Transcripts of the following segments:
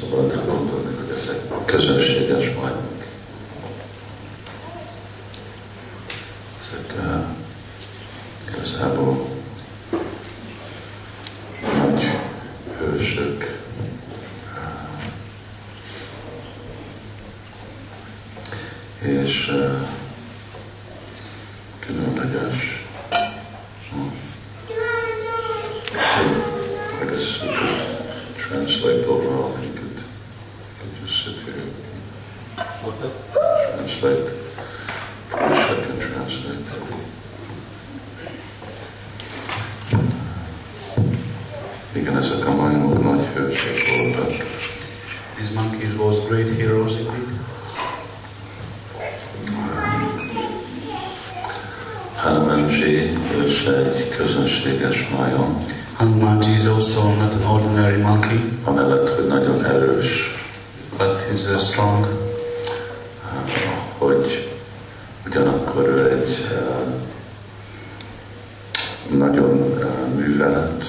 Nem szabad gondolni, hogy ezek közönséges majmok. Ezek uh, igazából nagy hősök, és uh, különleges. I guess we could translate overall. What's that? Translate. I can translate. Igen, ezek a majmok nagy hősök voltak. These monkeys was great heroes indeed. Hanumanji ős egy közönséges majom, Hanumanji is also not an ordinary monkey, amellett, hogy nagyon erős, but he's uh, strong. Hogy ugyanakkor ő egy nagyon művelt,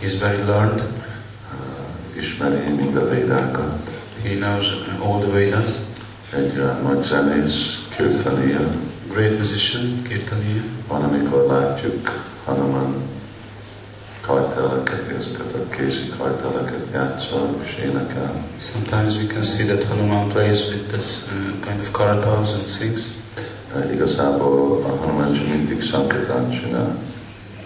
He's very learned. ismeri mind a védákat, He knows all the Vedas. egy nagy zenész, kirtania. Great musician, Kirtaniya. Van, amikor látjuk Hanuman Sometimes we can see that Hanuman plays with this uh, kind of karatals and sings. Igazából a Hanumanji mindig Sankirtan csinál,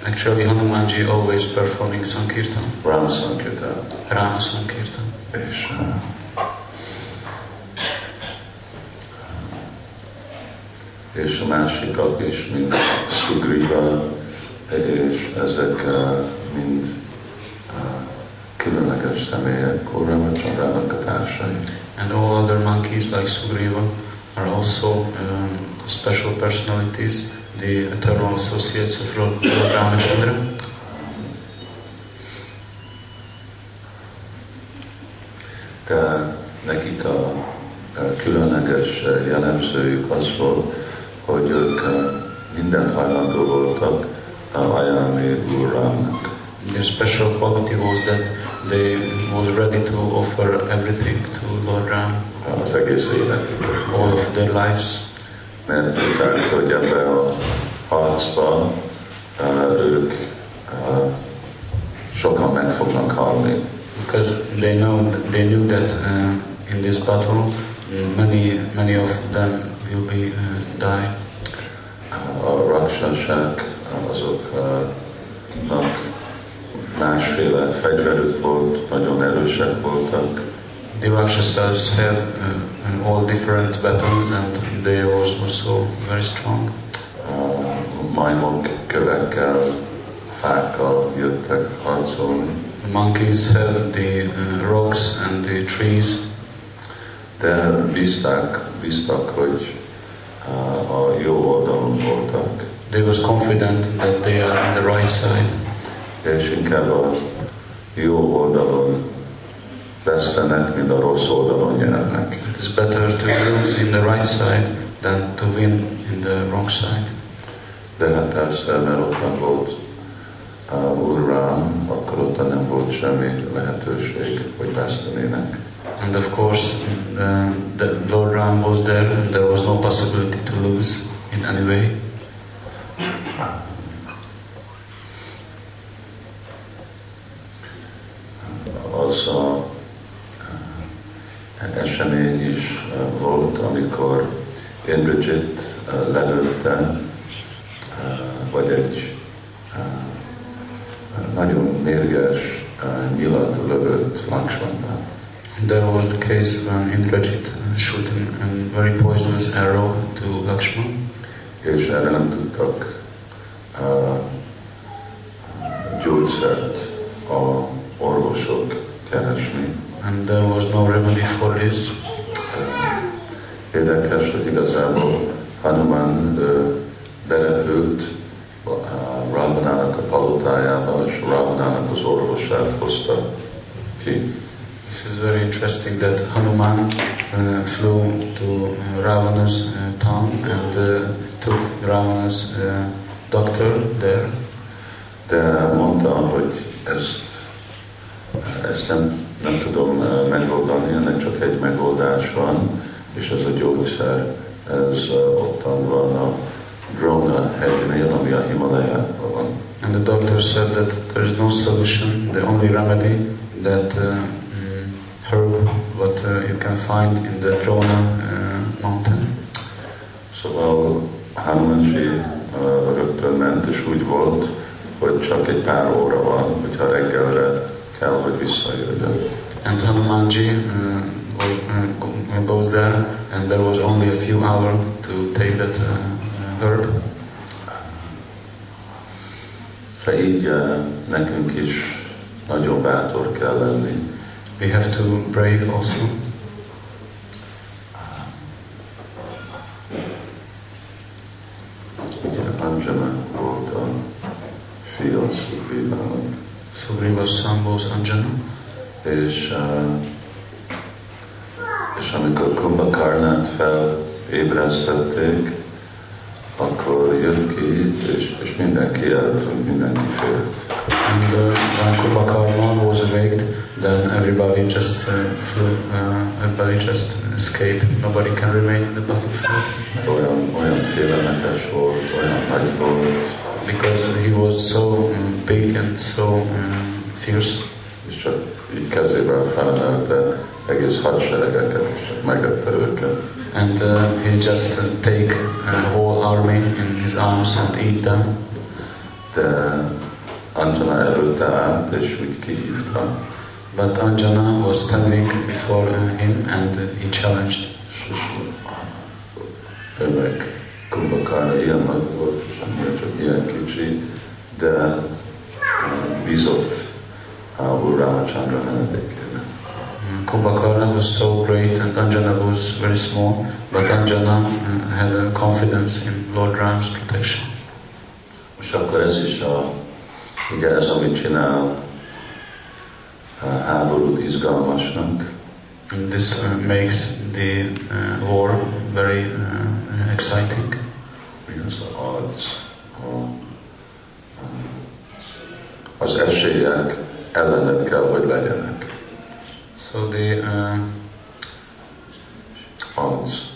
Actually, Hanumanji always performing Sankirtan, Ram Sankirtan. Ram Sankirtan. És, eh, és a másikak is, mint Sugriva, és ezek eh, mind eh, különleges személyek, Kurramacsarának a társai. And all other monkeys like Sugriva are also um, special personalities, the eternal associates of Lord Ramachandra. De nekik a, a különleges eh, jellemzőjük az volt, hogy ők eh, mindent hajlandó voltak eh, ajánlni Úrrámnak. Their special quality was that they was ready to offer everything to Lord Ram, az egész életüket. all of their lives, Mert tudták, hogy ebben a harcban uh, ők uh, sokan meg fognak halni. because they know they knew that uh, in this battle many many of them will be uh, die. A raksasák azoknak másféle fegyverük volt, nagyon erősek voltak, The Rakshasas have uh, all different weapons and they was also very strong. a majmok kövekkel, fákkal jöttek harcolni, The monkeys have the uh, rocks and the trees, de bízták, bíztak, hogy uh, a jó oldalon voltak, they was confident that they are on the right side és inkább a jó oldalon vesztenek, mint a rossz oldalon nyernek. It is better to lose in the right side than to win in the wrong side. De hát persze, mert ott volt uh, Úr Rám, akkor ott nem volt semmi lehetőség, hogy vesztenének. And of course, uh, the Lord Ram was there and there was no possibility to lose in any way. A uh, esemény is uh, volt, amikor Indrajit uh, lelőtte, uh, vagy egy nagyon mérges nyilat lövött Lakshmannal. There was the case when Indrajit shot an, a very poisonous arrow to Lakshman, és erre nem tudtak gyógyszert a orvosok. And there was no remedy for this. Érdekes, hogy igazából Hanuman uh, uh, Ravanának a palotájába, és Ravanának az orvosát hozta ki. This is very interesting that Hanuman uh, flew to uh, Ravana's uh, town and uh, took Ravana's uh, doctor there de mondta, hogy ezt, ezt nem, nem tudom eh, megoldani, ennek csak egy megoldás van, és ez a gyógyszer, ez eh, ottan van a Drona hegynél, ami a Himalayában van. And the doctor said that there is no solution, the only remedy that uh, herb what uh, you can find in the Drona uh, mountain. Szóval Hanumanji uh, rögtön ment, és úgy volt, hogy csak egy pár óra van, hogyha reggelre kell, hogy visszajöjjön. And Hanumanji uh, was, uh, goes there, and there was only a few hours to take that uh, herb. De így uh, nekünk is nagyon bátor kell lenni. We have to brave also. Anjana volt a fia Sugrivának, Sugriva's son was Anjana. és, és amikor Kumbhakarnát felébresztették, akkor jött ki, és, és mindenki eltűnt, mindenki félt. And uh, when Kumbhakarna was awaked, then everybody just uh, flew, uh, everybody just escaped. Nobody can remain in the battlefield Olyan, olyan félelmetes volt, olyan nagy volt, because he was so um, big and so um, fierce. és így kezével felemelte egész hadseregeket, és megette őket. And uh, he just uh, take the whole army in his arms and eat them. De Anjana előtte állt, és úgy kihívta, But Anjana was standing before uh, him and he challenged. és ő meg Kumbhakarna ilyen nagy volt, és annyira csak ilyen kicsi, de bízott uh, Ramachandra menedékében. Kumbhakarna was so great and Anjana was very small, but Anjana uh, had a confidence in Lord Ram's protection. És akkor ez is a, ugye ez, amit csinál a háborút izgalmasnak, And this uh, makes the uh, war very uh, exciting mi az odds, a, az esélyek ellened kell, hogy legyenek. So the uh, Odds.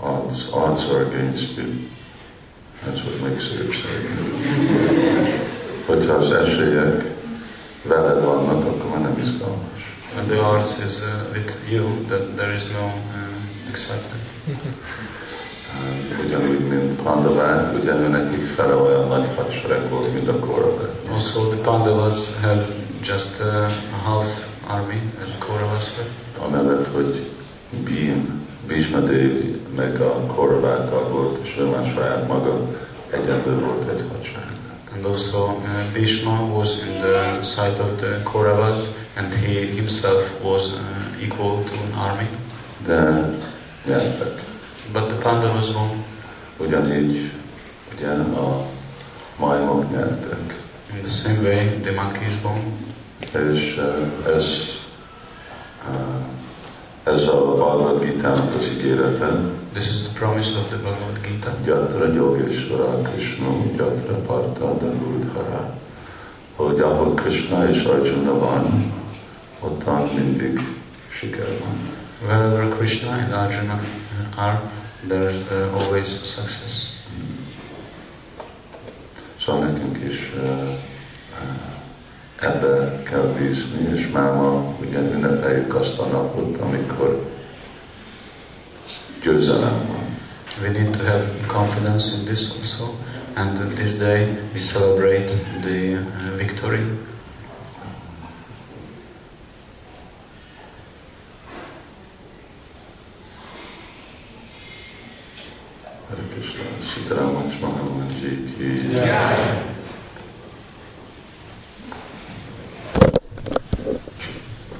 Odds. Odds are against you. That's what makes it exciting. Hogyha az esélyek veled vannak, akkor már nem izgalmas. when the odds is uh, with you, that there is no uh, excitement. Ugyanúgy, mint Pandavák, ugyanúgy nekik fele olyan nagy hadsereg volt, mint a Korabek. Also, the Pandavas have just uh, a half army as Kauravas were. Amellett, hogy Bhim, Bhishma Devi, meg a Koravákkal volt, és ő már saját maga egyenlő volt egy hadsereg. And also, uh, Bhishma was in the side of the Kauravas, and he himself was uh, equal to an army. De nyertek. But the Pandavas won. Ugyanígy ugye a majmok nyertek. In the same way, the monkeys won. És eh, ez, eh, ez a Bhagavad Gita-nak az ígérete, This is the promise of the Bhagavad Gita. Gyatra Yogeshwara Krishna, Gyatra Parta Danudhara, hogy ahol Krishna és Arjuna van, ottan mindig siker van. Wherever Krishna and Arjuna are, there's uh, always success. Szóval nekünk is eh, eh, ebbe kell bízni, és már ma ugye ünnepeljük azt a napot, amikor győzelem van. We need to have confidence in this also, and this day we celebrate the uh, victory. Hare Krishna, Sitaram Lakshmana Ji ki